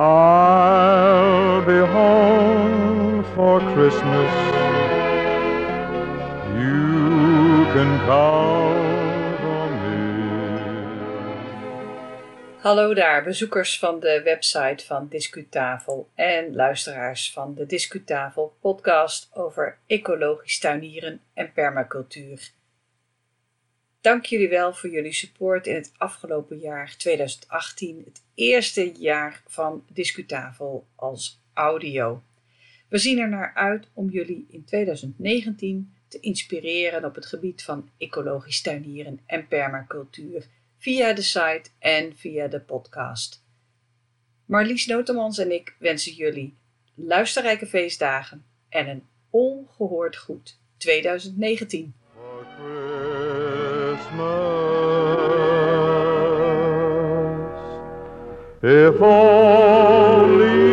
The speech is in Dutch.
Be home for Christmas. You can on me. Hallo daar, bezoekers van de website van Discuttafel en luisteraars van de Discuttafel podcast over ecologisch tuinieren en permacultuur. Dank jullie wel voor jullie support in het afgelopen jaar 2018, het eerste jaar van Discutafel als audio. We zien er naar uit om jullie in 2019 te inspireren op het gebied van ecologisch tuinieren en permacultuur via de site en via de podcast. Marlies Notemans en ik wensen jullie luisterrijke feestdagen en een ongehoord goed 2019. If only